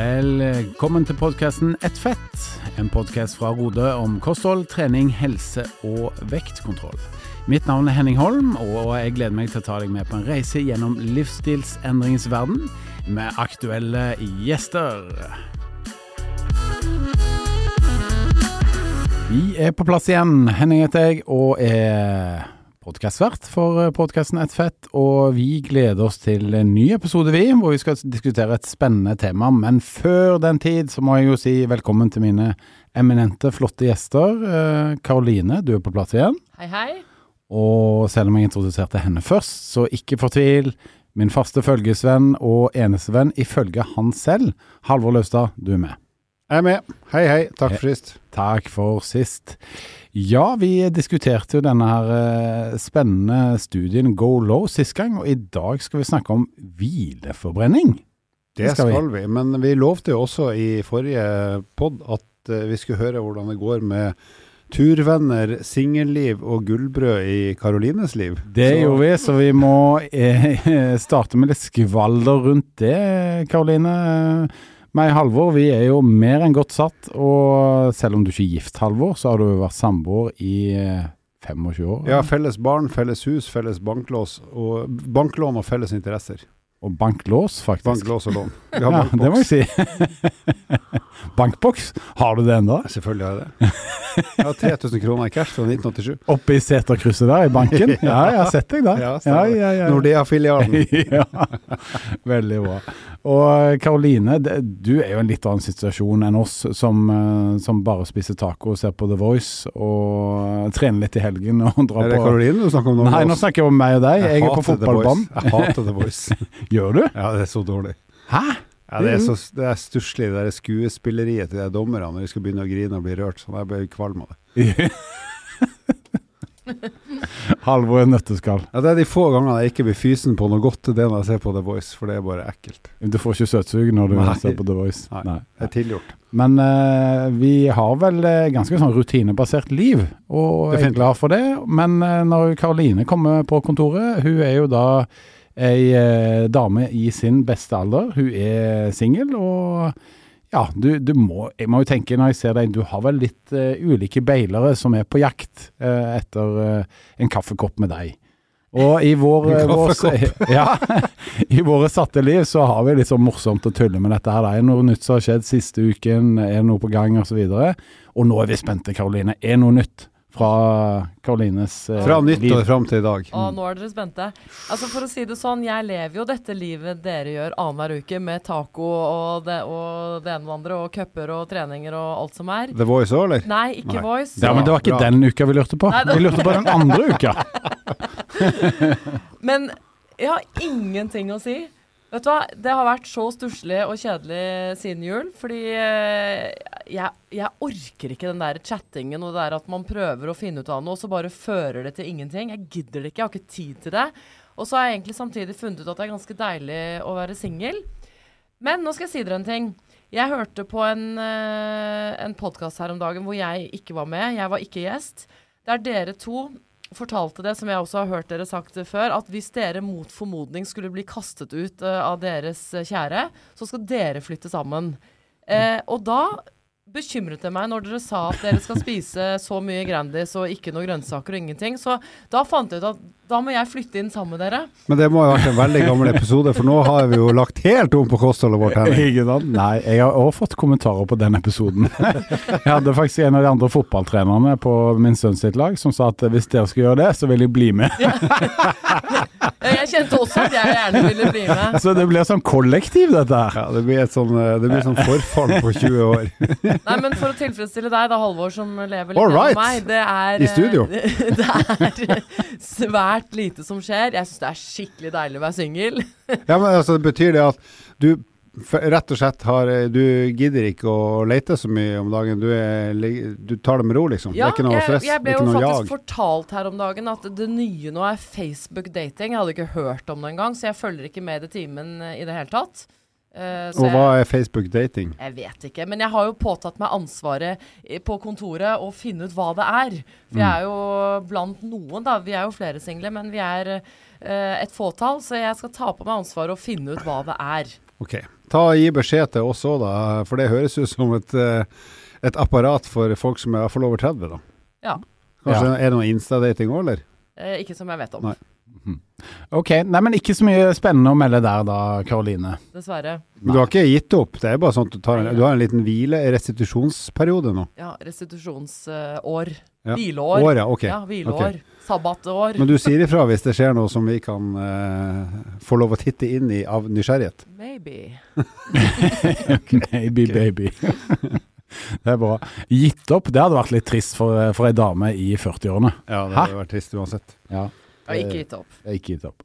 Velkommen til podkasten Ett fett, en podkast fra Rode om kosthold, trening, helse og vektkontroll. Mitt navn er Henning Holm, og jeg gleder meg til å ta deg med på en reise gjennom livsstilsendringens verden med aktuelle gjester. Vi er på plass igjen. Henning heter jeg, og er podkastvert for podkasten Ett fett. Og vi gleder oss til en ny episode, vi, hvor vi skal diskutere et spennende tema. Men før den tid så må jeg jo si velkommen til mine eminente, flotte gjester. Karoline, du er på plass igjen. Hei, hei. Og selv om jeg introduserte henne først, så ikke fortvil. Min faste følgesvenn og eneste venn ifølge han selv, Halvor Laustad, du er med. Jeg er med. Hei, hei. Takk for sist. Takk for sist. Ja, vi diskuterte jo denne her eh, spennende studien Go Low sist gang, og i dag skal vi snakke om hvileforbrenning. Det skal, skal vi. vi. Men vi lovte jo også i forrige pod at uh, vi skulle høre hvordan det går med turvenner, singelliv og gullbrød i Karolines liv. Det så. gjorde vi, så vi må eh, starte med litt skvalder rundt det, Karoline. Meg Halvor, vi er jo mer enn godt satt, og selv om du ikke er gift, Halvor, så har du vært samboer i 25 år? år? Ja, felles barn, felles hus, felles banklås og banklån og felles interesser. Og banklås, faktisk. Banklås og lån. ja, det må jeg si. Bankboks, har du det ennå? Selvfølgelig har jeg det. Jeg har 3000 kroner i cash fra 1987. Oppe i seterkrysset der, i banken? Ja, jeg har sett deg der. Ja, ja, ja. Nordea-filialen. ja, veldig bra. Og Karoline, du er jo en litt annen situasjon enn oss som, eh, som bare spiser taco og ser på The Voice og trener litt i helgen og drar Er det Karoline du snakker om nå? Nei, nå snakker jeg om meg og deg. Jeg, jeg er på fotballbanen. Jeg hater The Voice. Gjør du? Ja, det er så dårlig. Hæ? Ja, Det er så det er stusslig, det der skuespilleriet til de dommerne når de skal begynne å grine og bli rørt. Sånn, Jeg blir kvalm av det. Halvor er nøtteskall. Ja, Det er de få gangene jeg ikke blir fysen på noe godt, det når jeg ser på The Voice, for det er bare ekkelt. Du får ikke søtsug når du Nei. ser på The Voice? Nei, det er tilgjort. Men uh, vi har vel uh, ganske sånn rutinebasert liv, og jeg er glad for det. Men uh, når Karoline kommer på kontoret, hun er jo da ei dame i sin beste alder. Hun er singel, og ja, du, du, må Jeg må jo tenke når jeg ser deg, du har vel litt ulike beilere som er på jakt etter en kaffekopp med deg. Og i vår, vår, ja, i våre satte liv så har vi litt sånn morsomt å tulle med dette her. Det er noe nytt som har skjedd siste uken, er det noe på gang osv. Og, så og nå er vi spente, Karoline. Er noe nytt fra Karolines eh, Fra nyttår fram til i dag. Og nå er dere spente. Altså For å si det sånn, jeg lever jo dette livet dere gjør annenhver uke, med taco og det, og det ene og det andre, og cuper og treninger og alt som er. The Voice òg, eller? Nei, ikke Nei. Voice. Ja, men det var ikke Bra. den uka vi lurte på. Nei, Vi lurte på den andre uka. Men jeg har ingenting å si. Vet du hva, Det har vært så stusslig og kjedelig siden jul. Fordi eh, jeg, jeg orker ikke den der chattingen og det der at man prøver å finne ut av noe, og så bare fører det til ingenting. Jeg gidder det ikke, jeg har ikke tid til det. Og så har jeg egentlig samtidig funnet ut at det er ganske deilig å være singel. Men nå skal jeg si dere en ting. Jeg hørte på en, uh, en podkast her om dagen hvor jeg ikke var med. Jeg var ikke gjest. Det er dere to fortalte det, som jeg også har hørt dere sagt før, at hvis dere mot formodning skulle bli kastet ut eh, av deres kjære, så skal dere flytte sammen. Eh, og da bekymret det meg når dere sa at dere skal spise så mye Grandis og ikke noe grønnsaker og ingenting. Så da fant jeg ut at da må jeg flytte inn sammen med dere. Men det må ha vært en veldig gammel episode, for nå har vi jo lagt helt om på kostholdet vårt. Henning. Nei, jeg har også fått kommentarer på den episoden. Jeg hadde faktisk en av de andre fotballtrenerne på min sønn sitt lag som sa at hvis dere skal gjøre det, så vil jeg bli med. Jeg kjente også at jeg gjerne ville bli med. Så det blir sånn kollektiv, dette her. Ja, det blir et sånn, eh, det blir sånn forfall på 20 år. Nei, men for å tilfredsstille deg, da, Halvor, som lever litt All right. med meg det er, I studio. Det er svært lite som skjer. Jeg syns det er skikkelig deilig å være singel. Ja, men altså, det betyr det at du rett og slett har eh, Du gidder ikke å lete så mye om dagen. Du, er, du tar det med ro, liksom. det Ja, er ikke noe stress. jeg det ble jo faktisk jag. fortalt her om dagen at det nye nå er Facebook dating. Jeg hadde ikke hørt om det engang, så jeg følger ikke med i timen eh, i det hele tatt. Uh, så Og hva er Facebook dating? jeg vet ikke. Men jeg har jo påtatt meg ansvaret på kontoret å finne ut hva det er. For Mm. jeg er jo blant noen, da. Vi er jo flere single, men vi er uh, et fåtall. Så jeg skal ta på meg ansvaret og finne ut hva det er. Ok. Ta og gi beskjed til oss òg, da. For det høres ut som et, eh, et apparat for folk som er iallfall over 30, da. Ja. Kanskje Ja. er det noe Insta-dating òg, eller? Eh, ikke som jeg vet om, Nei. Ok, nei, men ikke så mye spennende å melde der da, Karoline. dessverre. Du har ikke gitt opp? Det er bare sånn at du, tar en, du har en liten hvile, restitusjonsperiode nå? Ja, restitusjonsår. Ja. Hvileår. År, ja. Ok. Ja, hvileår. Sabbatår. Men du sier ifra hvis det skjer noe som vi kan eh, få lov å titte inn i av nysgjerrighet? Maybe. Maybe, baby. det er bra. Gitt opp, det hadde vært litt trist for, for ei dame i 40-årene. Ja, det Hæ? hadde vært trist uansett. Ja. Har ikke gitt opp. Ikke gitt opp.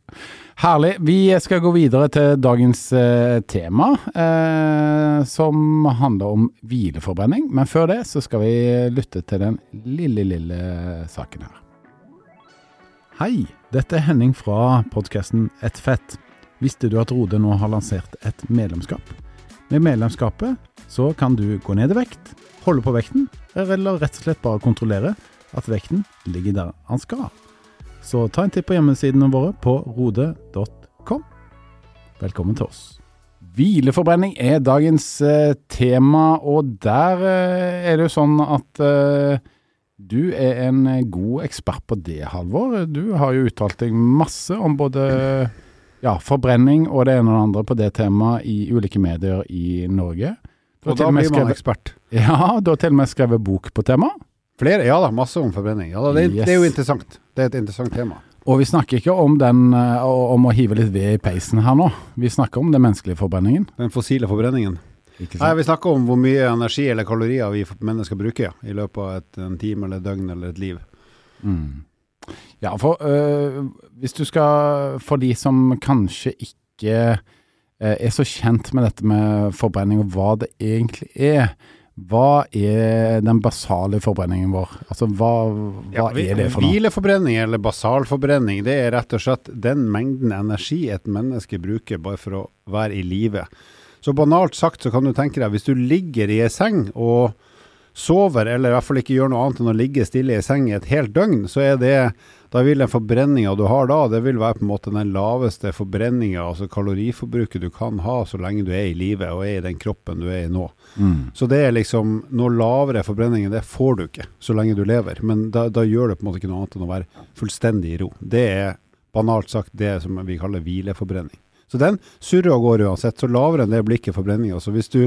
Herlig. Vi skal gå videre til dagens eh, tema, eh, som handler om hvileforbrenning. Men før det så skal vi lytte til den lille, lille saken her. Hei, dette er Henning fra podkasten Et fett. Visste du at Rode nå har lansert et medlemskap? Med medlemskapet så kan du gå ned i vekt, holde på vekten, eller rett og slett bare kontrollere at vekten ligger der han skal. Så ta en titt på hjemmesidene våre på rode.com. Velkommen til oss. Hvileforbrenning er dagens eh, tema, og der eh, er det jo sånn at eh, du er en god ekspert på det, Halvor. Du har jo uttalt deg masse om både ja, forbrenning og det ene og det andre på det temaet i ulike medier i Norge. Du Og da blir man ekspert. Ja, du har til og med skrevet bok på temaet. Flere? Ja da, masse om forbrenning. Ja, da, det, Yes. det er jo interessant. Det er et interessant tema. Og vi snakker ikke om, den, eh, om å hive litt ved i peisen her nå. Vi snakker om den menneskelige forbrenningen. Den fossile forbrenningen. Nei. Vi snakker om hvor mye energi eller kalorier vi mennesker bruker i løpet av et, en time eller et døgn eller et liv. Mm. Ja, for øh, hvis du skal For de som kanskje ikke øh, er så kjent med dette med forbrenning og hva det egentlig er. Hva er den basale forbrenningen vår? Altså, hva, hva vi- er det for noe? Hvileforbrenning eller basalforbrenning, det er rett og slett den mengden energi et menneske bruker bare for å være i live. Så banalt sagt så kan du tenke deg, hvis du ligger i ei seng og sover, eller i hvert fall ikke gjør noe annet enn å ligge stille i ei seng i et helt døgn, så er det da vil den forbrenninga du har da, det vil være på en måte den laveste forbrenninga, altså kaloriforbruket du kan ha så lenge du er i live og er i den kroppen du er i nå. Mm. Så det er liksom noe lavere forbrenning enn det får du ikke så lenge du lever. Men da, da gjør det på en måte ikke noe annet enn å være fullstendig i ro. Det er banalt sagt det som vi kaller hvileforbrenning. Så den surrer og går uansett. Så lavere enn det blir ikke forbrenninga. Så hvis du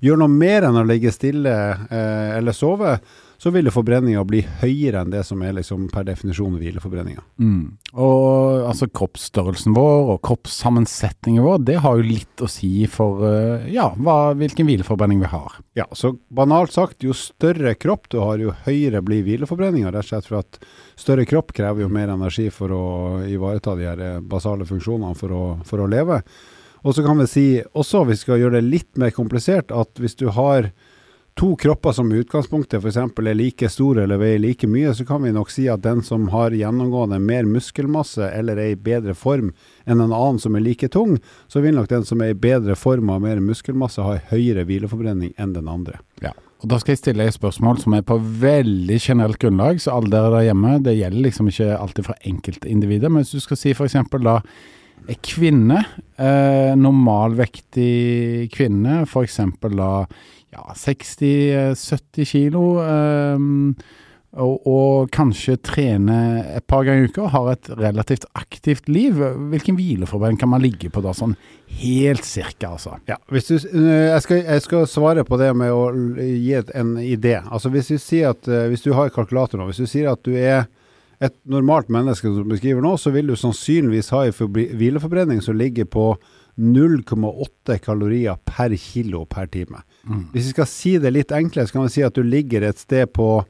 gjør noe mer enn å ligge stille eh, eller sove, så vil forbrenninga bli høyere enn det som er liksom per definisjon hvileforbrenninga. Mm. Og altså kroppsstørrelsen vår og kroppssammensetningen vår, det har jo litt å si for øh, ja, hva, hvilken hvileforbrenning vi har. Ja, så banalt sagt, jo større kropp du har, jo høyere blir hvileforbrenninga. Rett og slett for at større kropp krever jo mer energi for å ivareta de her eh, basale funksjonene for å, for å leve. Og så kan vi si også, hvis vi skal gjøre det litt mer komplisert, at hvis du har to kropper som i utgangspunktet f.eks. er like store eller veier like mye, så kan vi nok si at den som har gjennomgående mer muskelmasse eller er i bedre form enn en annen som er like tung, så vil nok den som er i bedre form og har mer muskelmasse ha høyere hvileforbrenning enn den andre. Ja. Og Da skal jeg stille et spørsmål som er på veldig generelt grunnlag, så alle dere der hjemme, det gjelder liksom ikke alltid for enkeltindivider, men hvis du skal si f.eks. da en kvinne, eh, normalvektig kvinne, f.eks. da ja, 60-70 kilo, eh, og, og kanskje trene et par ganger i uka, og har et relativt aktivt liv, hvilken hvileforbrenning kan man ligge på da, sånn helt cirka, altså? Ja, du, eh, jeg, skal, jeg skal svare på det med å gi en idé. Altså Hvis at eh, hvis du har kalkulator nå, hvis du sier at du er et normalt menneske som du beskriver nå, så vil du sannsynligvis ha en hvileforbrenning som ligger på 0,8 kalorier per kilo per time. Hvis vi skal si det litt enklere, så kan vi si at du ligger et sted på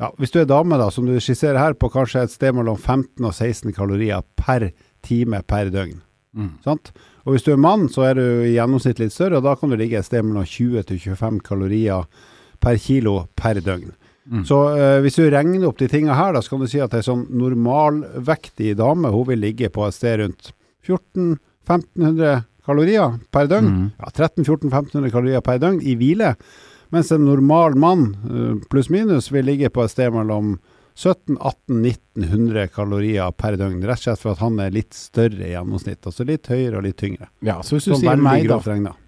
ja, Hvis du er dame, da, som du skisserer her, på kanskje et sted mellom 15 og 16 kalorier per time per døgn. Mm. Sant? Og hvis du er mann, så er du i gjennomsnitt litt større, og da kan du ligge et sted mellom 20 til 25 kalorier per kilo per døgn. Mm. Så eh, hvis du regner opp de tingene her, da, så kan du si at ei sånn normalvektig dame hun vil ligge på et sted rundt 1400-1500 kalorier per døgn. Mm. Ja, 1300-1400-1500 kalorier per døgn i hvile. Mens en normal mann, eh, pluss minus, vil ligge på et sted mellom 1700-1800-1900 kalorier per døgn. Rett og slett for at han er litt større i gjennomsnitt. Altså litt høyere og litt tyngre. Ja, så hvis du sier meg da,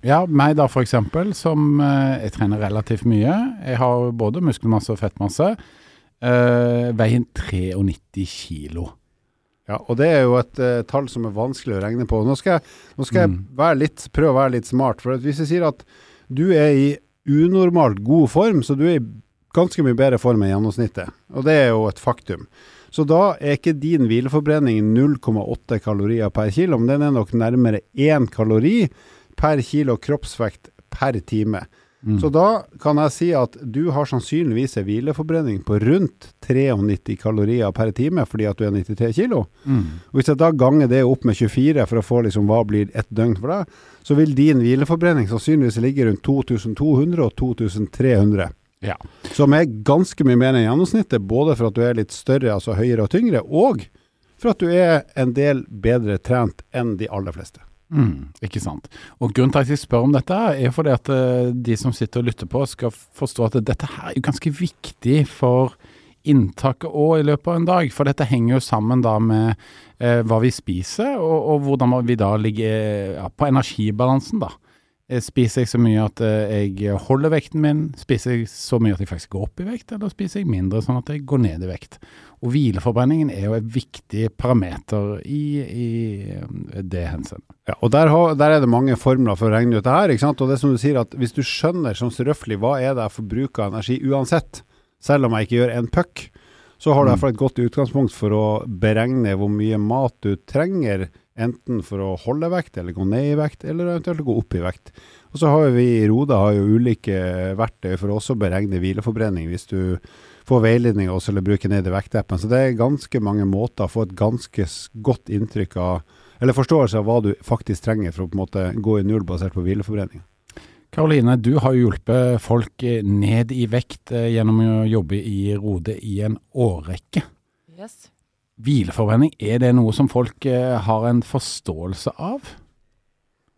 ja, meg da for eksempel, som eh, jeg trener relativt mye. Jeg har både muskelmasse og fettmasse. Eh, veien 93 kilo. Ja, og det er jo et uh, tall som er vanskelig å regne på. Nå skal jeg, nå skal jeg Mm. være litt, prøve å være litt smart. For hvis jeg sier at du er i unormalt god form, så du er i ganske mye bedre form enn gjennomsnittet. Og det er jo et faktum. Så da er ikke din hvileforbrenning 0,8 kalorier per kilo, men den er nok nærmere 1 kalori per kilo kroppsvekt per time. Mm. Så da kan jeg si at du har sannsynligvis en hvileforbrenning på rundt 93 kalorier per time, fordi at du er 93 kilo. Mm. Og Hvis jeg da ganger det opp med 24 for å få liksom hva blir ett døgn for deg, så vil din hvileforbrenning sannsynligvis ligge rundt 2200 og 2300. Ja. Som er ganske mye mer enn gjennomsnittet, både for at du er litt større, altså høyere og tyngre, og for at du er en del bedre trent enn de aller fleste. Mm, ikke sant. Og Grunnen til at jeg spør om dette, er fordi at eh, de som sitter og lytter på, skal forstå at dette her er jo ganske viktig for inntaket og i løpet av en dag. For dette henger jo sammen da med eh, hva vi spiser, og, og hvordan vi da ligger ja, på energibalansen, da. Eh, Spiser jeg så mye at eh, jeg holder vekten min? Spiser jeg så mye at jeg faktisk går opp i vekt, eller spiser jeg mindre sånn at jeg går ned i vekt? Og hvileforbrenningen er jo et viktig parameter i, i eh, det henseende. Ja, og der, har, der er det mange formler for å regne ut det her. ikke sant? Og det som du sier at Hvis du skjønner sånn så røftlig hva er det jeg forbruker av energi uansett, selv om jeg ikke gjør en puck, så har du Mm. et godt utgangspunkt for å beregne hvor mye mat du trenger, enten for å holde vekt, eller gå ned i vekt, eller eventuelt gå opp i vekt. Og så har vi i Roda har jo ulike verktøy for å også beregne hvileforbrenning, hvis du får veiledning også, eller bruker ned i vektappen. Så det er ganske mange måter å få et ganske godt inntrykk av, eller forståelse av hva du faktisk trenger for å på en måte gå i null basert på hvileforbrenning. Karoline, du har hjulpet folk ned i vekt eh, gjennom å jobbe i Rode i en årrekke. Yes. Hvileforbrenning, er det noe som folk eh, har en forståelse av?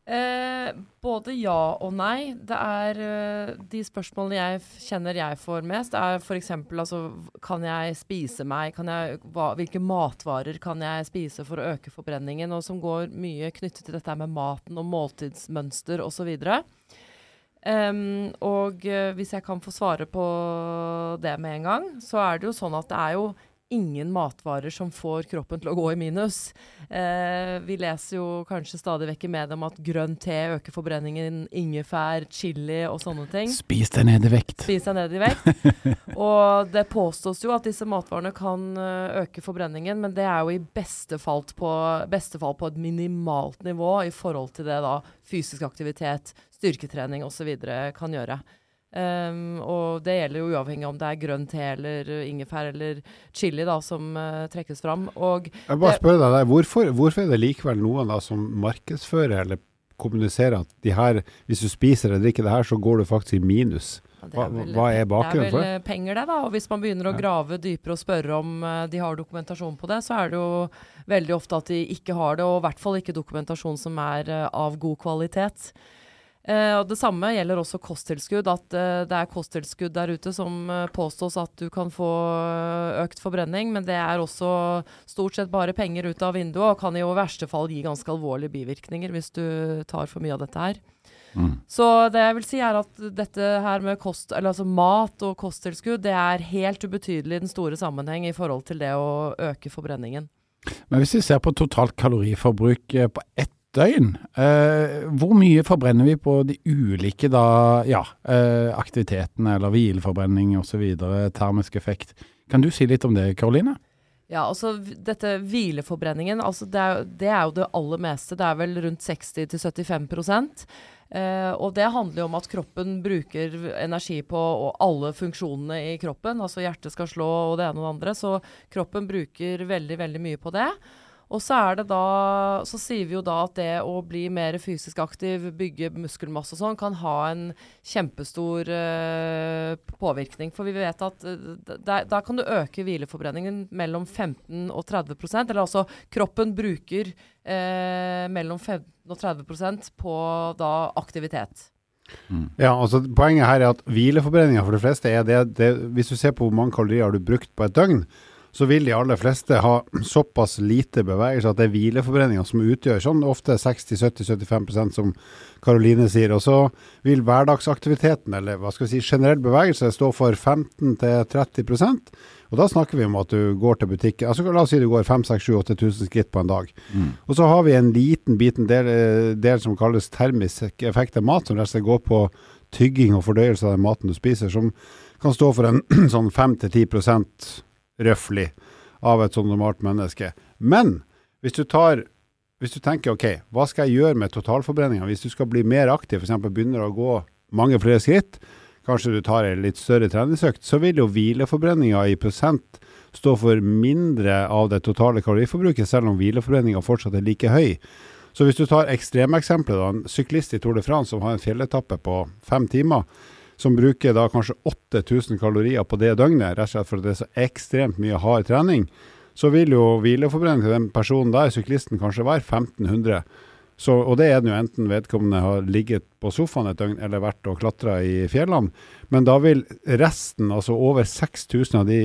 Eh, både ja og nei. Det er eh, de spørsmålene jeg kjenner jeg får mest, er f.eks. altså Kan jeg spise meg? Kan jeg, hva, hvilke matvarer kan jeg spise for å øke forbrenningen? Og som går mye knyttet til dette med maten og måltidsmønster osv. Um, og eh, hvis jeg kan få svare på det med en gang, så er det jo sånn at det er jo ingen matvarer som får kroppen til å gå i minus. Eh, vi leser jo kanskje stadig vekk i media om at grønn te øker forbrenningen, ingefær, chili og sånne ting. Spis deg ned i vekt. Spis deg ned i vekt. og det påstås jo at disse matvarene kan øke forbrenningen, men det er jo i beste fall, på, beste fall på et minimalt nivå i forhold til det da fysisk aktivitet, styrketrening osv. kan gjøre. Um, og det gjelder jo uavhengig om det er grønn te eller ingefær eller chili da, som uh, trekkes fram. Og Jeg bare Det- spør deg hvorfor, hvorfor er det likevel noen da som markedsfører eller kommuniserer at de her, hvis du spiser eller drikker det her, så går du faktisk i minus? Ja, Hva- vel- hva er bakgrunnen for Det er vel eh, penger, det, da. Og hvis man begynner å grave dypere og spørre om eh, de har dokumentasjon på det, så er det jo veldig ofte at de ikke har det, og i hvert fall ikke dokumentasjon som er av god kvalitet. Eh, og Det samme gjelder også kosttilskudd. At eh, det er kosttilskudd der ute som eh, påstås at du kan få eh, økt forbrenning, men det er også stort sett bare penger ut av vinduet, og kan i verste fall gi ganske alvorlige bivirkninger hvis du tar for mye av dette her. Mm. Så det jeg vil si er at dette her med kost, eller altså mat og kosttilskudd, det er helt ubetydelig i den store sammenheng i forhold til det å øke forbrenningen. Men hvis vi ser på totalt kaloriforbruk eh, på ett døgn, eh, hvor mye forbrenner vi på de ulike da, ja, eh, aktivitetene, eller hvileforbrenning osv., termisk effekt? Kan du si litt om det, Karoline? Ja, altså dette hvileforbrenningen, altså det er, det er jo det aller meste. Det er vel rundt 60-75 eh, Og det handler jo om at kroppen bruker energi på alle funksjonene i kroppen. Altså hjertet skal slå og det ene og det andre. Så kroppen bruker veldig, veldig mye på det. Og så er det da Så sier vi jo da at det å bli mer fysisk aktiv, bygge muskelmasse og sånn, kan ha en kjempestor uh, påvirkning. For vi vet at uh, der, kan du øke hvileforbrenningen mellom 15 og 30% Eller altså kroppen bruker uh, mellom 15 og 30 på da aktivitet. Mm. Ja, altså Poenget her er at hvileforbrenninga for de fleste er det, det Hvis du ser på hvor mange kalorier har du brukt på et døgn, så vil de aller fleste ha såpass lite bevegelse at det er hvileforbrenninga som utgjør sånn ofte 60-70-75% som Karoline sier. Og så vil hverdagsaktiviteten, eller hva skal vi si, generell bevegelse, stå for 15-30% og da snakker vi om at du går til butikken. Altså, la oss si du går 5000-8000 skritt på en dag. Mm. Og så har vi en liten biten del, del som kalles termisk effekt av mat, som rett og slett går på tygging og fordøyelse av den maten du spiser, som kan stå for en sånn 5-10 røftlig av et sånt normalt menneske. Men hvis du tar hvis du tenker OK, hva skal jeg gjøre med totalforbrenninga? Hvis du skal bli mer aktiv, f.eks. begynner å gå mange flere skritt, kanskje du tar en litt større treningsøkt, så vil jo hvileforbrenninga i prosent stå for mindre av det totale kaloriforbruket, selv om hvileforbrenninga fortsatt er like høy. Så hvis du tar ekstremeksemplet, en syklist i Tour de France som har en fjelletappe på fem timer, som bruker da kanskje 8000 kalorier på det døgnet, rett og slett fordi det er så ekstremt mye hard trening, så vil jo hvileforbrenning til den personen der, syklisten, kanskje være 1500. Så, og det er den jo enten vedkommende har ligget på sofaen et døgn eller vært og klatra i fjellene. Men da vil resten, altså over 6000 av de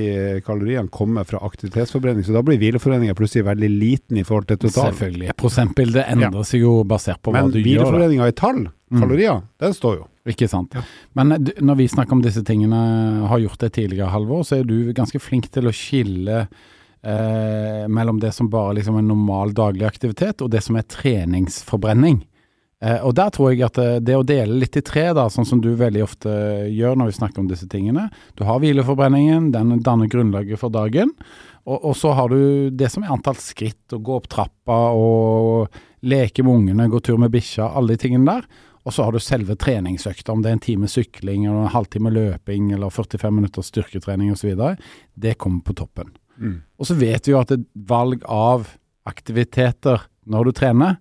kaloriene, komme fra aktivitetsforbrenning. Så da blir hvileforbrenninga plutselig veldig liten i forhold til totalen. Selvfølgelig. Prosentbildet endrer ja. seg jo basert på hva Men du gjør. Men hvileforbrenninga i tall, mm. kalorier, mm. den står jo. Ikke sant. Ja. Men når vi snakker om disse tingene, har gjort det tidligere, Halvor, så er du ganske flink til å skille eh, mellom det som bare liksom er normal daglig aktivitet, og det som er treningsforbrenning. Eh, og der tror jeg at det, eh, å dele litt i tre, da, sånn som du veldig ofte gjør når vi snakker om disse tingene Du har hvileforbrenningen, den danner grunnlaget for dagen. Og, og, så har du det som er antall skritt, å gå opp trappa og leke med ungene, gå tur med bikkja, alle de tingene der. Og så har du selve treningsøkta, om det er en time sykling eller en halvtime løping eller 45 minutter styrketrening osv. Det kommer på toppen. Og så vet vi jo at et valg av aktiviteter når du trener,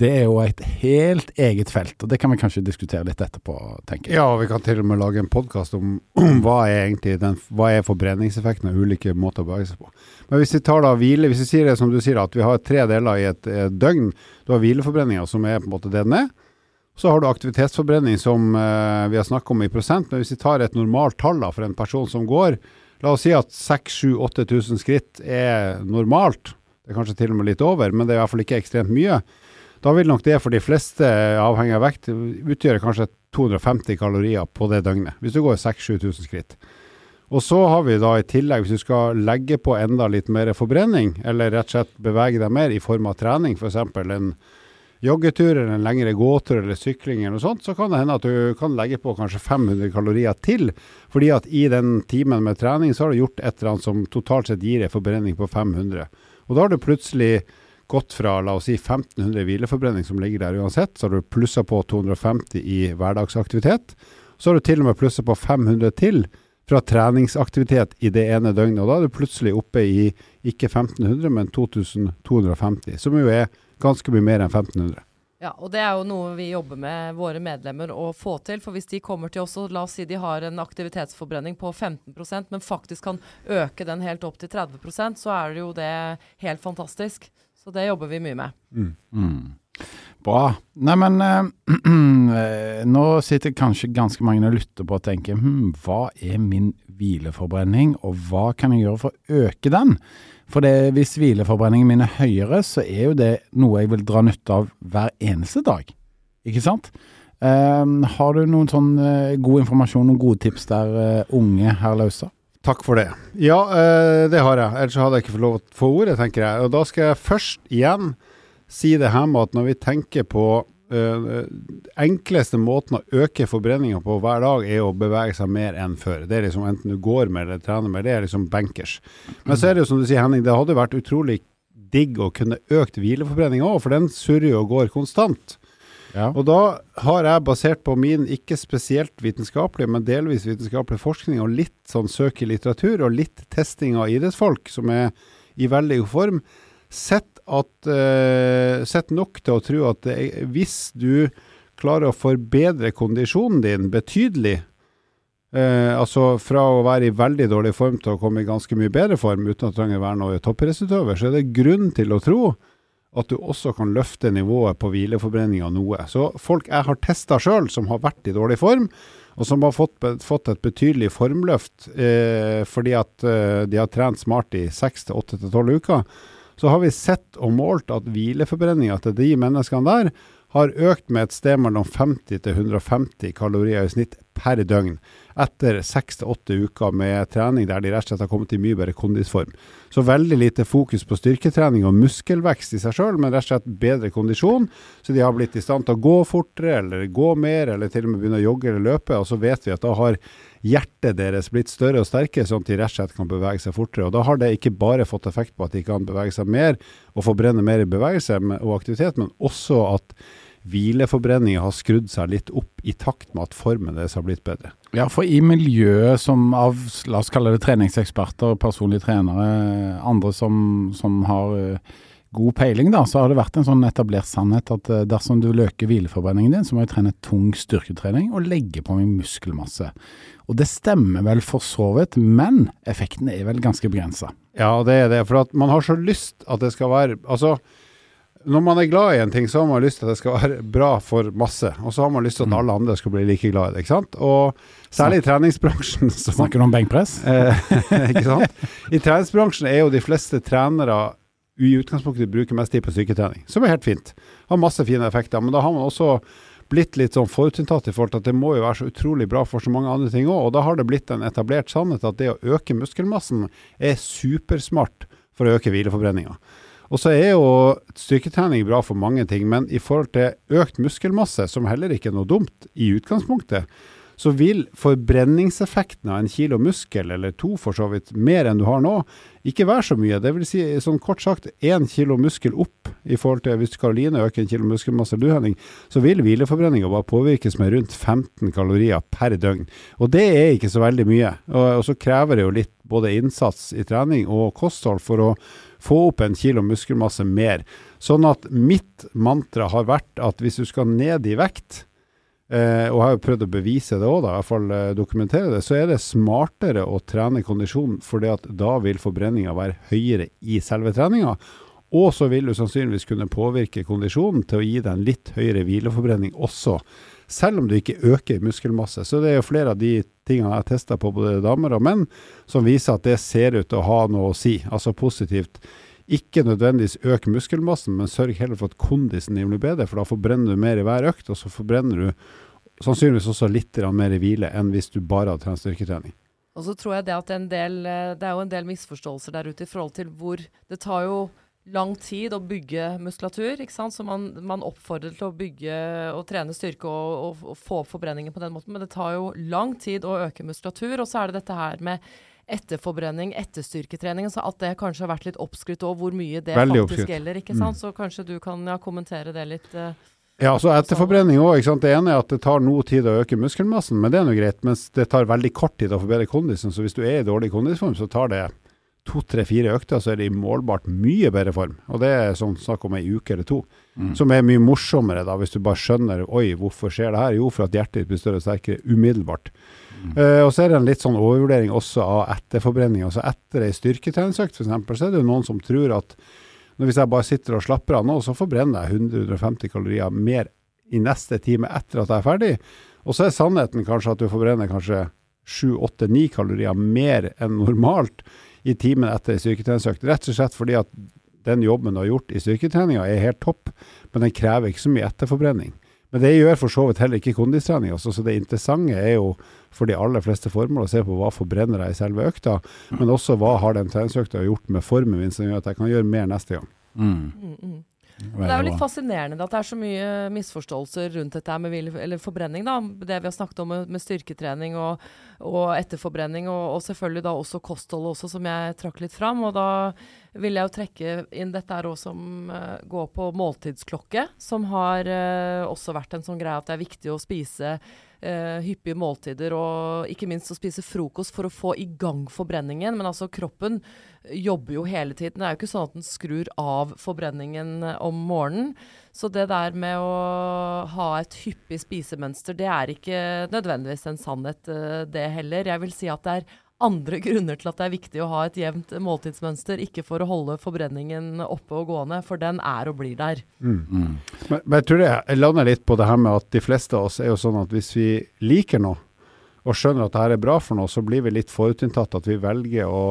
det er jo et helt eget felt, og det kan vi kanskje diskutere litt etterpå, tenker jeg. Ja, og vi kan til og med lage en podkast om, om, hva er egentlig den, hva er forbrenningseffekten av ulike måter å bevege seg på. Men hvis vi tar da hvile, hvis vi sier det som du sier, at vi har tre deler i et, et døgn. Du har hvileforbrenninga, som er på en måte det den er. Så har du aktivitetsforbrenning, som eh, vi har snakket om i prosent. Men hvis vi tar et normalt tall da, for en person som går La oss si at 6000-8000 skritt er normalt. Det er kanskje til og med litt over, men det er i hvert fall ikke ekstremt mye. Da vil nok det for de fleste, avhengig av vekt, utgjøre kanskje 250 kalorier på det døgnet. Hvis du går 6000-7000 skritt. Og så har vi da i tillegg, hvis du skal legge på enda litt mer forbrenning, eller rett og slett bevege deg mer i form av trening, f.eks. en joggetur eller en lengre gåtur eller sykling eller noe sånt, så kan det hende at du kan legge på kanskje 500 kalorier til. Fordi at i den timen med trening så har du gjort et eller annet som totalt sett gir en forbrenning på 500. Og da har du plutselig gått fra la oss si 1500 hvileforbrenning som ligger der uansett, så har du plussa på 250 i hverdagsaktivitet. Så har du til og med plussa på 500 til fra treningsaktivitet i det ene døgnet. Og da er du plutselig oppe i ikke 1500, men 2250, som jo er ganske mye mer enn 1500. Ja, og det er jo noe vi jobber med våre medlemmer å få til. For hvis de kommer til oss og la oss si de har en aktivitetsforbrenning på 15% men faktisk kan øke den helt opp til 30% så er det jo det helt fantastisk. Så det jobber vi mye med. Mm. Mm. Bra. Neimen, eh, nå sitter kanskje ganske mange og lytter på og tenker hm, hva er min hvileforbrenning, og hva kan jeg gjøre for å øke den? For det, hvis hvileforbrenningen min er høyere, så er jo det noe jeg vil dra nytte av hver eneste dag. Ikke sant? Um, har du noen sånn uh, god informasjon, noen gode tips der, uh, unge herr Lausa? Takk for det. Ja, uh, det har jeg. Ellers hadde jeg ikke fått lov til å få ordet, tenker jeg. Og da skal jeg først igjen si det her med at når vi tenker på Uh, enkleste måten å øke forbrenninga på hver dag, er å bevege seg mer enn før. Det er liksom Enten du går mer eller trener mer, det er liksom bankers. Men så er det jo som du sier, Henning, det hadde vært utrolig digg å kunne økt hvileforbrenninga òg, for den surrer jo og går konstant. Ja. Og da har jeg, basert på min ikke spesielt vitenskapelige, men delvis vitenskapelige forskning, og litt sånn søk i litteratur, og litt testing av idrettsfolk som er i veldig god form, sett at uh, Sett nok til å tro at det, hvis du klarer å forbedre kondisjonen din betydelig, uh, altså fra å være i veldig dårlig form til å komme i ganske mye bedre form uten du trenger å være noe toppidrettsutøver, så er det grunn til å tro at du også kan løfte nivået på hvileforbrenninga noe. Så folk jeg har testa sjøl, som har vært i dårlig form, og som har fått, fått et betydelig formløft eh, fordi at eh, de har trent smart i seks til åtte til tolv uker, så har vi sett og målt at hvileforbrenninga til de menneskene der har økt med et sted mellom 50 til 150 kalorier i snitt per døgn etter seks til åtte uker med trening der de rett og slett har kommet i mye bedre kondisform. Så veldig lite fokus på styrketrening og muskelvekst i seg sjøl, men rett og slett bedre kondisjon. Så de har blitt i stand til å gå fortere, eller gå mer, eller til og med begynne å jogge eller løpe. Og så vet vi at da har hjertet deres blitt større og sterkere, sånn at de rett og slett kan bevege seg fortere. Og da har det ikke bare fått effekt på at de kan bevege seg mer og forbrenne mer i bevegelse og aktivitet, men også at hvileforbrenninga har skrudd seg litt opp i takt med at formen deres har blitt bedre. Ja, for i miljøet som av, la oss kalle det treningseksperter, personlige trenere, andre som, som har uh, god peiling, da, så har det vært en sånn etablert sannhet at uh, dersom du løker hvileforbrenningen din, så må du trene tung styrketrening og legge på meg muskelmasse. Og det stemmer vel for så vidt, men effekten er vel ganske begrensa. Ja, det er det. For at man har så lyst at det skal være Altså, når man er glad i en ting, så har man lyst til at det skal være bra for masse. Og så har man lyst til at mm. alle andre skal bli like glad i det. ikke sant? Og særlig i treningsbransjen så, Snakker du om benkpress? Eh, ikke sant? I treningsbransjen er jo de fleste trenere i utgangspunktet bruker mest tid på styrketrening, som er helt fint. Har masse fine effekter. Men da har man også blitt litt sånn forutinntatt i forhold til at det må jo være så utrolig bra for så mange andre ting òg. Og da har det blitt en etablert sannhet at det å øke muskelmassen er supersmart for å øke hvileforbrenninga. Og så er jo styrketrening bra for mange ting, men i forhold til økt muskelmasse, som heller ikke er noe dumt i utgangspunktet, så vil forbrenningseffekten av en kilo muskel, eller to for så vidt, mer enn du har nå, ikke være så mye. Det vil si sånn kort sagt én kilo muskel opp i forhold til hvis Karoline øker en kilo muskelmasse, du Henning, så vil hvileforbrenninga bare påvirkes med rundt 15 kalorier per døgn. Og det er ikke så veldig mye. Og, og så krever det jo litt både innsats i trening og kosthold for å få opp en kilo muskelmasse mer. Sånn at mitt mantra har vært at hvis du skal ned i vekt, eh, og har jo prøvd å bevise det òg, i hvert fall eh, dokumentere det, så er det smartere å trene kondisjon, for da vil forbrenninga være høyere i selve treninga. Og så vil du sannsynligvis kunne påvirke kondisjonen til å gi deg en litt høyere hvileforbrenning også selv om du ikke øker muskelmasse. Så det er jo flere av de tingene jeg har testa på både damer og menn, som viser at det ser ut til å ha noe å si, altså positivt. Ikke nødvendigvis øk muskelmassen, men sørg heller for at kondisen din blir bedre, for da forbrenner du mer i hver økt, og så forbrenner du sannsynligvis også litt mer i hvile enn hvis du bare har trent styrketrening. Og så tror jeg det at en del, eh, det er jo en del misforståelser der ute i forhold til hvor Det tar jo lang tid å bygge muskulatur. ikke sant? Så man, man oppfordrer til å bygge og trene styrke og, og, og, få opp forbrenningen på den måten. Men det tar jo lang tid å øke muskulatur. Og så er det dette her med etterforbrenning, etterstyrketrening. Så at det kanskje har vært litt oppskrytt òg, hvor mye det Veldig faktisk oppskrytt. gjelder. ikke sant? Mm. Så kanskje du kan ja, kommentere det litt. Uh, ja, så etterforbrenning òg. Det ene er at det tar noe tid å øke muskelmassen, men det er nå greit. Mens det tar veldig kort tid å forbedre kondisen. Så hvis du er i dårlig kondisform, så tar det to, tre, fire økter, så er de målbart mye bedre form. Og det er sånn snakk om ei uke eller to. Mm. Som er mye morsommere, da, hvis du bare skjønner Oi, hvorfor skjer det her? Jo, for at hjertet ditt blir større og sterkere umiddelbart. Mm. Uh, og så er det en litt sånn overvurdering også av etterforbrenning. Altså etter ei styrketreningsøkt, f.eks., så er det jo noen som tror at hvis jeg bare sitter og slapper av nå, så forbrenner jeg 100-150 kalorier mer i neste time etter at jeg er ferdig. Og så er sannheten kanskje at du forbrenner kanskje 7-8-9 kalorier mer enn normalt i timen etter styrketreningsøkt. Rett og slett fordi at den jobben du har gjort i styrketreninga er helt topp, men den krever ikke så mye etterforbrenning. Men det gjør for så vidt heller ikke kondistrening. Også, så det interessante er jo for de aller fleste formål å se på hva forbrenner jeg i selve økta, men også hva har den treningsøkta gjort med formen min som gjør at jeg kan gjøre mer neste gang. Mm. Det er jo litt fascinerende at det er så mye misforståelser rundt dette med eller forbrenning. da, Det vi har snakket om med, styrketrening og, og etterforbrenning, og, og, selvfølgelig da også kosthold også, som jeg trakk litt fram. Og da vil jeg jo trekke inn dette her også som uh, går på måltidsklokke, som har uh, også vært en sånn greie at det er viktig å spise uh, hyppige måltider, og ikke minst å spise frokost for å få i gang forbrenningen. Men altså kroppen jobber jo hele tiden. Det er jo ikke sånn at den skrur av forbrenningen om morgenen. Så det der med å ha et hyppig spisemønster, det er ikke nødvendigvis en sannhet, eh, det heller. Jeg vil si at det er andre grunner til at det er viktig å ha et jevnt måltidsmønster. Ikke for å holde forbrenningen oppe og gående, for den er og blir der. Mm. Men, men, jeg tror jeg lander litt på det her med at de fleste av oss er jo sånn at hvis vi liker noe og skjønner at det her er bra for noe, så blir vi litt forutinntatt. At vi velger å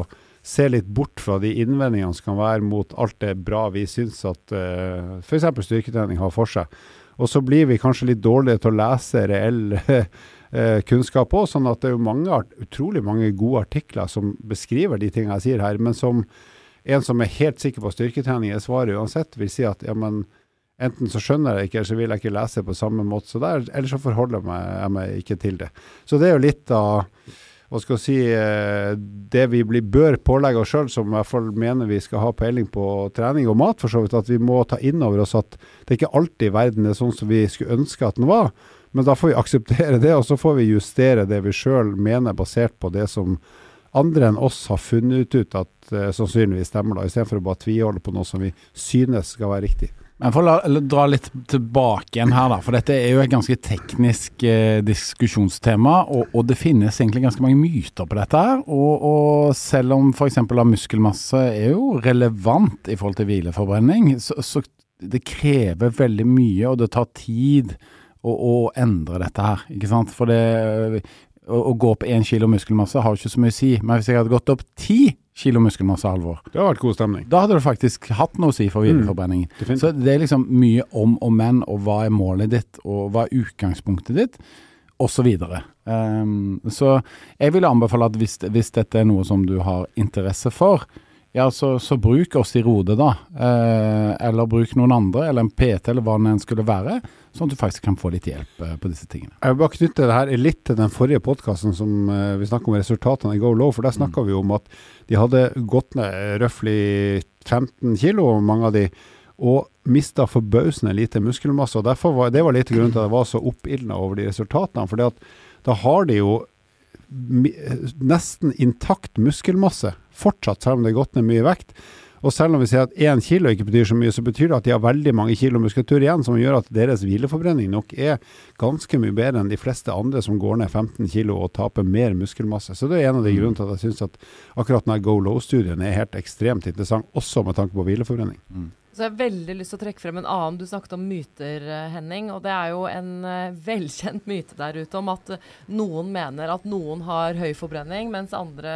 se litt bort fra de innvendingene som kan være mot alt det bra vi syns at uh, f.eks. styrketrening har for seg. Og så blir vi kanskje litt dårlige til å lese reell uh, kunnskap òg. Sånn at det er jo mange, utrolig mange gode artikler som beskriver de tingene jeg sier her. Men som en som er helt sikker på styrketrening er svaret uansett, vil si at ja, men enten så skjønner jeg det ikke, eller så vil jeg ikke lese på samme måte. Så der, eller så forholder jeg meg, jeg meg ikke til det. Så det er jo litt av hva skal jeg si, eh, det vi blir, bør pålegge oss sjøl, som i hvert fall mener vi skal ha peiling på trening og mat, for så vidt, at vi må ta inn over oss at det ikke alltid verden er sånn som vi skulle ønske at den var. Men da får vi akseptere det, og så får vi justere det vi sjøl mener, basert på det som andre enn oss har funnet ut at uh, sannsynligvis stemmer, da, istedenfor å bare tviholde på noe som vi synes skal være riktig. Men for å dra litt tilbake igjen her, da, for dette er jo et ganske teknisk eh, diskusjonstema. Og, og, det finnes egentlig ganske mange myter på dette her. Og, og selv om f.eks. muskelmasse er jo relevant i forhold til hvileforbrenning, så, så det krever veldig mye, og det tar tid å, å, endre dette her. ikke sant? For det, å, å gå opp én kilo muskelmasse har jo ikke så mye å si. Men hvis jeg hadde gått opp ti kilo muskelmasse, Halvor Det hadde vært god stemning. Da hadde det faktisk hatt noe å si for videreforbrenningen. Mm, så det er liksom mye om og men, og hva er målet ditt, og hva er utgangspunktet ditt, osv. Så, um, så jeg vil anbefale at hvis, hvis dette er noe som du har interesse for, ja, så, så, bruk oss i Rode, da. Eh, eller bruk noen andre, eller en PT, eller hva det enn skulle være. Sånn at du faktisk kan få litt hjelp eh, på disse tingene. Jeg vil bare knytte det her litt til den forrige podkasten som eh, vi snakka om resultatene i Go Low. For der snakka mm. vi om at de hadde gått ned røftlig 15 kilo, mange av de. Og mista forbausende lite muskelmasse. og derfor var, Det var litt grunnen til at jeg var så oppildna over de resultatene. for da har de jo nesten intakt muskelmasse fortsatt, selv om det er gått ned mye vekt. Og selv om vi sier at én kilo ikke betyr så mye, så betyr det at de har veldig mange kilo muskulatur igjen, som gjør at deres hvileforbrenning nok er ganske mye bedre enn de fleste andre som går ned 15 kilo og taper mer muskelmasse. Så det er en av de mm. grunnene til at jeg syns at akkurat denne Go Low-studien er helt ekstremt interessant, også med tanke på hvileforbrenning. Mm. Så jeg har veldig lyst til å trekke frem en annen. Du snakket om myter, eh, Henning. Og det er jo en uh, velkjent myte der ute om at uh, noen mener at noen har høy forbrenning, mens andre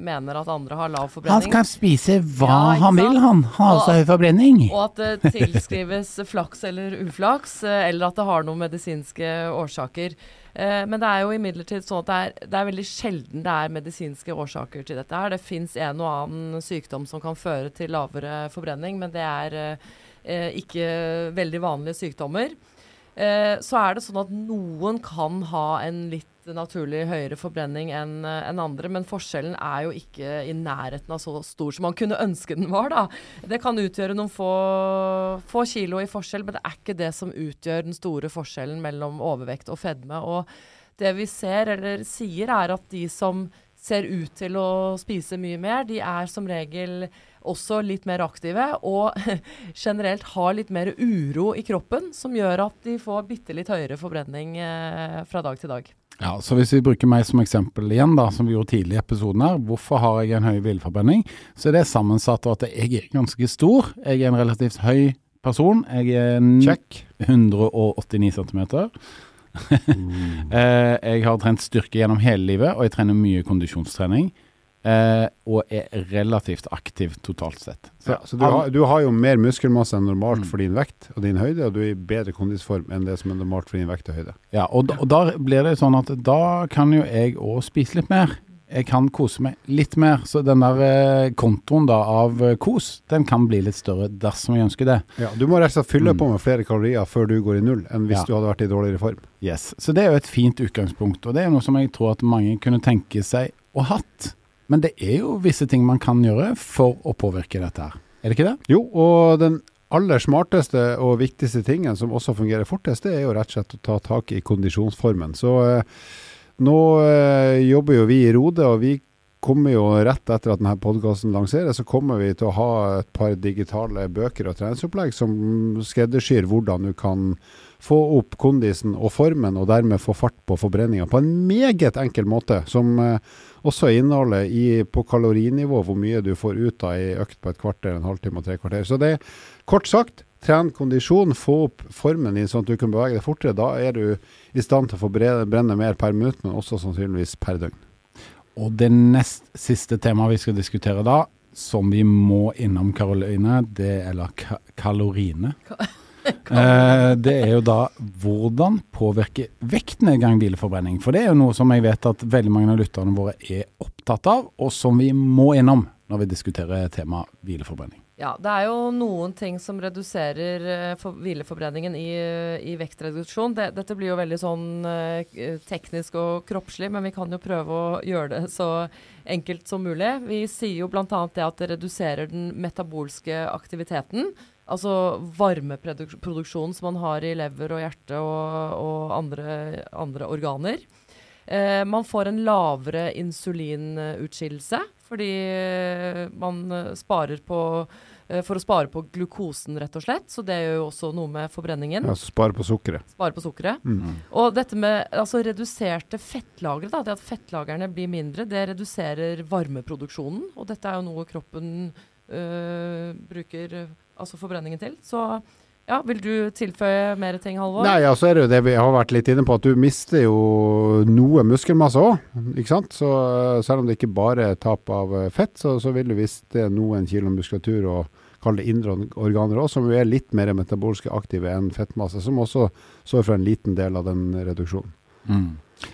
mener at andre har lav forbrenning. Han kan spise hva ja, han vil, han. Har altså høy forbrenning. Og at det tilskrives flaks eller uflaks, eller at det har noen medisinske årsaker. Eh, men det er jo imidlertid sånn at det er, det er, veldig sjelden det er medisinske årsaker til dette. her. Det fins en og annen sykdom som kan føre til lavere forbrenning, men det er eh, ikke veldig vanlige sykdommer. Eh, så er det sånn at noen kan ha en litt naturlig høyere forbrenning enn en andre, men forskjellen er jo ikke i nærheten av så stor som man kunne ønske den var. da. Det kan utgjøre noen få, få kilo i forskjell, men det er ikke det som utgjør den store forskjellen mellom overvekt og fedme. Og det vi ser, eller sier, er at de som ser ut til å spise mye mer, de er som regel også litt mer aktive og generelt har litt mer uro i kroppen, som gjør at de får bitte litt høyere forbrenning eh, fra dag til dag. Ja, så Hvis vi bruker meg som eksempel igjen, da, som vi gjorde tidlig i episoden her, hvorfor har jeg en høy villforbrenning? Så er det sammensatt av at jeg er ganske stor. Jeg er en relativt høy person. Jeg er Check. 189 cm. mm. jeg har trent styrke gjennom hele livet, og jeg trener mye kondisjonstrening. Eh, og er relativt aktiv totalt sett. Så, ja, så du, har, du, har, jo mer muskelmasse enn normalt mm. for din vekt og din høyde, og du er i bedre kondisform enn det som er normalt for din vekt og høyde. Ja, og da, og da blir det sånn at da kan jo jeg òg spise litt mer. Jeg kan kose meg litt mer, så den der eh, kontoen da av eh, kos, den kan bli litt større dersom jeg ønsker det. Ja, Du må rett og slett fylle mm. på med flere kalorier før du går i null, enn hvis ja. du hadde vært i dårligere form. Yes, Så det er jo et fint utgangspunkt, og det er noe som jeg tror at mange kunne tenke seg å hatt. Men det er jo visse ting man kan gjøre for å påvirke dette her. Er det ikke det? Jo, og den aller smarteste og viktigste tingen som også fungerer fortest, det er jo rett og slett å ta tak i kondisjonsformen. Så eh, nå eh, jobber jo vi i Rode, og vi kommer jo rett etter at denne podkasten lanseres, så kommer vi til å ha et par digitale bøker og treningsopplegg som skreddersyr hvordan du kan få opp kondisen og formen, og dermed få fart på forbrenninga på en meget enkel måte. Som eh, også inneholder i, på kalorinivå hvor mye du får ut av ei økt på et kvarter, en halvtime og tre kvarter. Så det er kort sagt tren kondisjon, få opp formen din sånn at du kan bevege deg fortere. Da er du i stand til å få brenne mer per minutt, men også sannsynligvis per døgn. Og det nest siste temaet vi skal diskutere da, som vi må innom, Karoline, det eller ka kaloriene. eh, det er jo da hvordan påvirker vektnedgang hvileforbrenning. For det er jo noe som jeg vet at veldig mange av lytterne våre er opptatt av, og som vi må innom når vi diskuterer temaet hvileforbrenning. Ja, det er jo noen ting som reduserer uh, for hvileforbrenningen i, i vektreduksjon. Det, dette blir jo veldig sånn uh, teknisk og kroppslig, men vi kan jo prøve å gjøre det så enkelt som mulig. Vi sier jo bl.a. det at det reduserer den metabolske aktiviteten. Altså varmeproduksjonen som man har i lever og hjerte og, og andre, andre, organer. Eh, man får en lavere insulinutskillelse fordi man sparer på Eh, for å spare på glukosen, rett og slett. Så det gjør jo også noe med forbrenningen. Ja, Spare på sukkeret. Spare på sukkeret. Mm. Og dette med altså, reduserte fettlagre, da, det at fettlagrene blir mindre, det reduserer varmeproduksjonen. Og dette er jo noe kroppen øh, bruker altså forbrenningen til. Så ja, Vil du tilføye mer ting, Halvor? Nei, ja, så er det jo det vi har vært litt inne på, at du mister jo noe muskelmasse òg. Ikke sant? Så selv om det ikke bare er tap av fett, så, så vil du miste noen kilo muskulatur og kall det indre organer òg, som jo er litt mer metabolske aktive enn fettmasse, som også står for en liten del av den reduksjonen. Mm.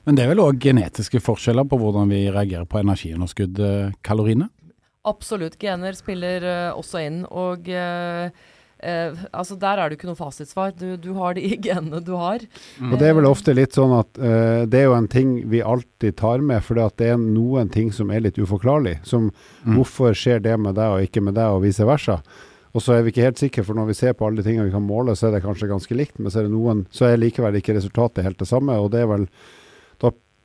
Men det er vel òg genetiske forskjeller på hvordan vi reagerer på energiunderskudd, eh, kaloriene? Absolutt. Gener spiller uh, også inn. Og uh, Eh, altså Der er det ikke noe fasitsvar. Du, du har de genene du har. Mm. Og Det er vel ofte litt sånn at eh, det er jo en ting vi alltid tar med, for det er noen ting som er litt uforklarlig. Som mm. hvorfor skjer det med deg og ikke med deg, og vice versa. Og så er vi ikke helt sikre, for når vi ser på alle de tingene vi kan måle, så er det kanskje ganske likt, men så er det noen, så er likevel ikke resultatet helt det samme. og det er vel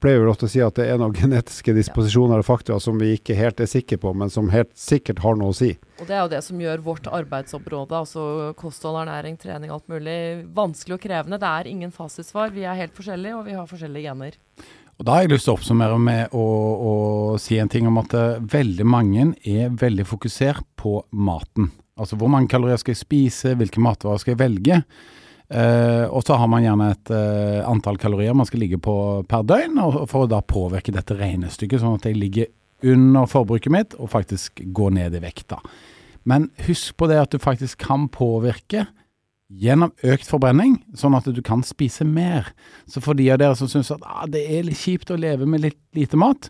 pleier vel ofte å si at det er noen genetiske disposisjoner og faktorer som vi ikke helt er sikre på, men som helt sikkert har noe å si. Og Det er jo det som gjør vårt arbeidsområde, altså kosthold, ernæring, trening, alt mulig, vanskelig og krevende. Det er ingen fasitsvar. Vi er helt forskjellige, og vi har forskjellige gener. Og Da har jeg lyst til å oppsummere med å, å si en ting om at uh, veldig mange er veldig fokusert på maten. Altså hvor mange kalorier skal jeg spise, hvilke matvarer skal jeg velge. Uh, og så har man gjerne et uh, antall kalorier man skal ligge på per døgn, for å da påvirke dette regnestykket, sånn at jeg ligger under forbruket mitt og faktisk går ned i vekt. da. Men husk på det at du faktisk kan påvirke gjennom økt forbrenning, sånn at du kan spise mer. Så for de av dere som syns at ah, det er litt kjipt å leve med litt lite mat,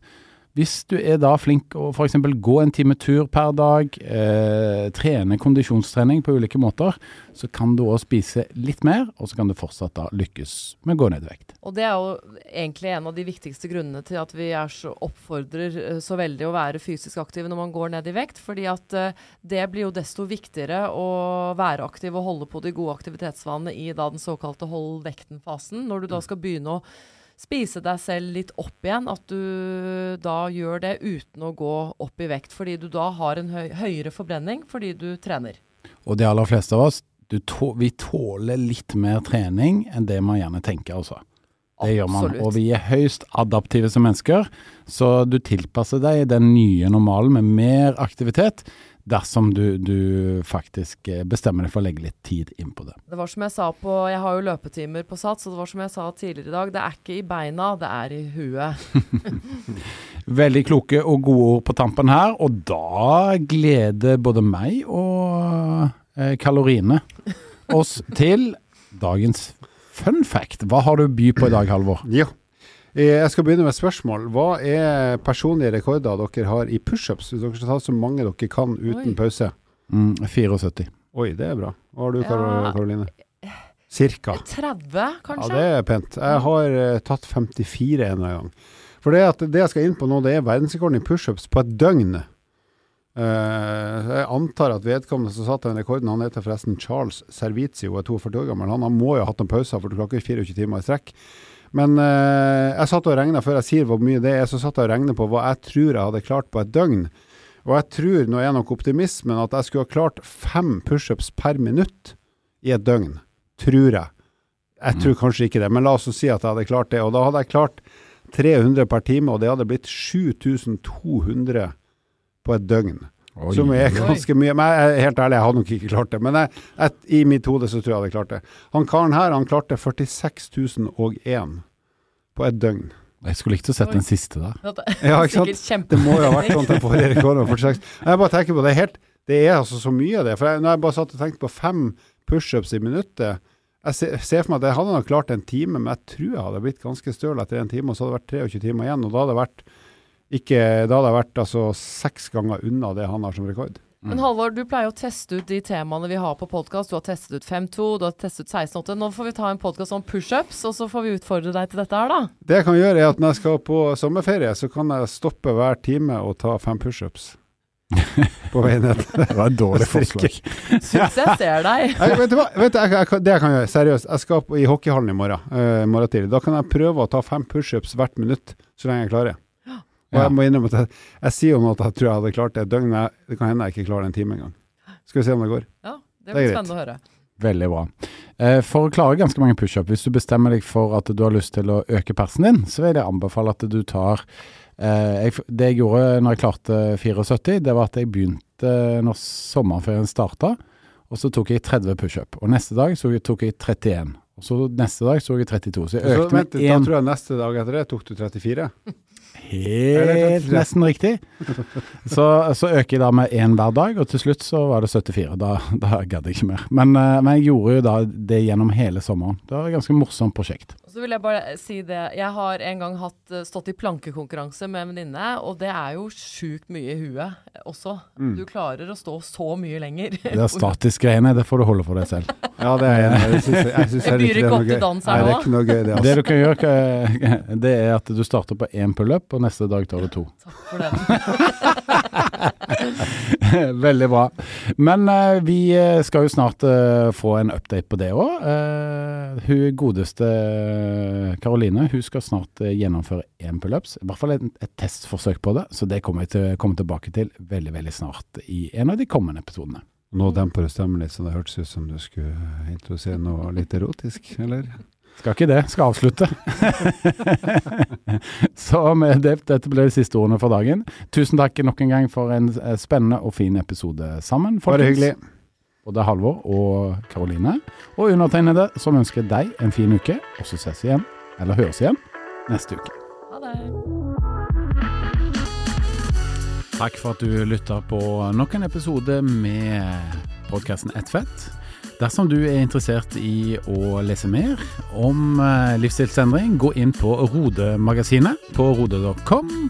hvis du er da flink å f.eks. gå en time tur per dag, eh, trene kondisjonstrening på ulike måter, så kan du òg spise litt mer, og så kan du fortsatt da lykkes med å gå ned i vekt. Og det er jo egentlig en av de viktigste grunnene til at vi er så oppfordrer eh, så veldig å være fysisk aktive når man går ned i vekt, fordi at uh, det blir jo desto viktigere å være aktiv og holde på de gode aktivitetsvanene i da den såkalte hold vekten-fasen, når du da skal begynne å spise deg selv litt opp igjen. At du da gjør det uten å gå opp i vekt. Fordi du da har en høy, høyere forbrenning fordi du trener. Og de aller fleste av oss, tå, vi tåler litt mer trening enn det man gjerne tenker, altså. Det gjør man. Og vi er høyst adaptive som mennesker, så du tilpasser deg den nye normalen med mer aktivitet dersom du, du, faktisk eh, bestemmer deg for å legge litt tid inn på det. Det var som jeg sa på Jeg har jo løpetimer på Sats, og det var som jeg sa tidligere i dag, det er ikke i beina, det er i huet. Veldig kloke og gode ord på tampen her, og da gleder både meg og eh, kaloriene oss til dagens fun fact. Hva har du å by på i dag, Halvor? Ja. Eh, jeg skal begynne med spørsmål. Hva er personlige rekorder dere har i pushups? Hvis dere skal ta så mange dere kan uten Oi. pause. Mm, 74. Oi, det er bra. Hva har du, ja, Karoline? Cirka. 30, kanskje? Ja, det er pent. Jeg har uh, tatt 54 en gang. For det, at det jeg skal inn på nå, det er verdensrekorden i pushups på et døgn. Uh, jeg antar at vedkommende som satte den rekorden, han heter forresten Charles Servizio og er 42 år gammel. Han, han må jo ha hatt noen pauser, for du klarer ikke 24 timer i strekk. Men eh, jeg satt og regna før jeg sier hvor mye det er, så satt jeg og regna på hva jeg tror jeg hadde klart på et døgn. Og jeg tror, nå er nok optimismen, at jeg skulle ha klart fem pushups per minutt i et døgn. Tror jeg. Jeg tror kanskje ikke det, men la oss si at jeg hadde klart det. Og da hadde jeg klart 300 per time, og det hadde blitt 7200 på et døgn. Oi. Som er ganske mye. Men jeg helt ærlig, jeg hadde nok ikke klart det. Men jeg, jeg, i mitt hode så tror jeg jeg hadde klart det. Han karen her, han klarte 46.001 på et døgn. Jeg skulle likt å sett den siste da. Ja, ikke sant? Det må jo ha vært sånn til forrige rekord. var 46. Jeg bare tenker på det helt Det er altså så mye av det. For jeg, når jeg bare satt og tenkte på fem pushups i minuttet Jeg ser, ser for meg at jeg hadde nok klart en time, men jeg tror jeg hadde blitt ganske støl etter en time, og så hadde det vært 23 timer igjen. Og da hadde det vært ikke, da hadde jeg vært altså seks ganger unna det han har som rekord. Men Halvor, du pleier å teste ut de temaene vi har på podkast. Du har testet ut 5-2, du har testet ut 16-8. Nå får vi ta en podkast om pushups, og så får vi utfordre deg til dette her, da. Det jeg kan gjøre, er at når jeg skal på sommerferie, så kan jeg stoppe hver time og ta fem pushups. på vei ned. Det var et dårlig forslag. Syns jeg ser deg. Jeg, vet du hva? Vet du, jeg, jeg, det jeg kan gjøre, seriøst. Jeg skal opp i hockeyhallen i morgen, uh, morgen tidlig. Da kan jeg prøve å ta fem pushups hvert minutt, så lenge jeg klarer. Og Ja. jeg må innrømme at jeg, jeg sier jo nå at jeg tror jeg hadde klart det et døgn, men det kan hende jeg ikke klarer en time engang. Skal vi se om det går. Ja, det Det er blir spennende å høre. Veldig bra. Eh, For å klare ganske mange pushup, hvis du bestemmer deg for at du har lyst til å øke persen din, så vil jeg anbefale at du tar eh, jeg, Det jeg gjorde når jeg klarte 74, det var at jeg begynte når sommerferien starta, og så tok jeg 30 pushup. Og neste dag så tok jeg 31. Og så neste dag så jeg 32. Så jeg Så, økte vent, med da tror jeg neste dag etter det tok du 34. Helt nesten riktig. Så, så øker jeg da med én hver dag, og til slutt så var det 74. Da, da gadd jeg ikke mer. Men, eh, men jeg gjorde jo da det gjennom hele sommeren. Det var et ganske morsomt prosjekt. Så vil jeg bare si det. Jeg har en gang hatt, eh, stått i plankekonkurranse med en venninne, og det er jo sjukt mye i huet også. Du klarer å stå så mye lenger. Det er statisk-greiene, det får du holde for deg selv. Ja, det er jeg. Jeg byr det er ikke opp til dans her det er ikke noe gøy, det. Det Altså. du kan gjøre, det er at du starter på én pullup, og neste dag tar du to. Takk for den. Veldig bra. Men uh, vi eh, skal jo snart uh, få en update på det òg. hun godeste Karoline hun skal snart eh, gjennomføre én pullups. I hvert fall et, et testforsøk på det. Så det kommer jeg til å komme tilbake til veldig veldig snart i en av de kommende episodene. Nå demper du stemmen litt, så det hørtes ut som du skulle introdusere noe litt erotisk, eller? Skal ikke det, skal avslutte. så med det, dette ble de siste ordene for dagen. Tusen takk nok en gang for en eh, spennende og fin episode sammen. Bare folkens. hyggelig. Både Halvor og Karoline. Og undertegnede som ønsker deg en fin uke, og så ses igjen, eller høres igjen, neste uke. Ha det. Takk for at du lytta på nok en episode med podkasten Ett fett. Dersom du er interessert i å lese mer om eh, livsstilsendring, gå inn på Rode-magasinet på rode.com.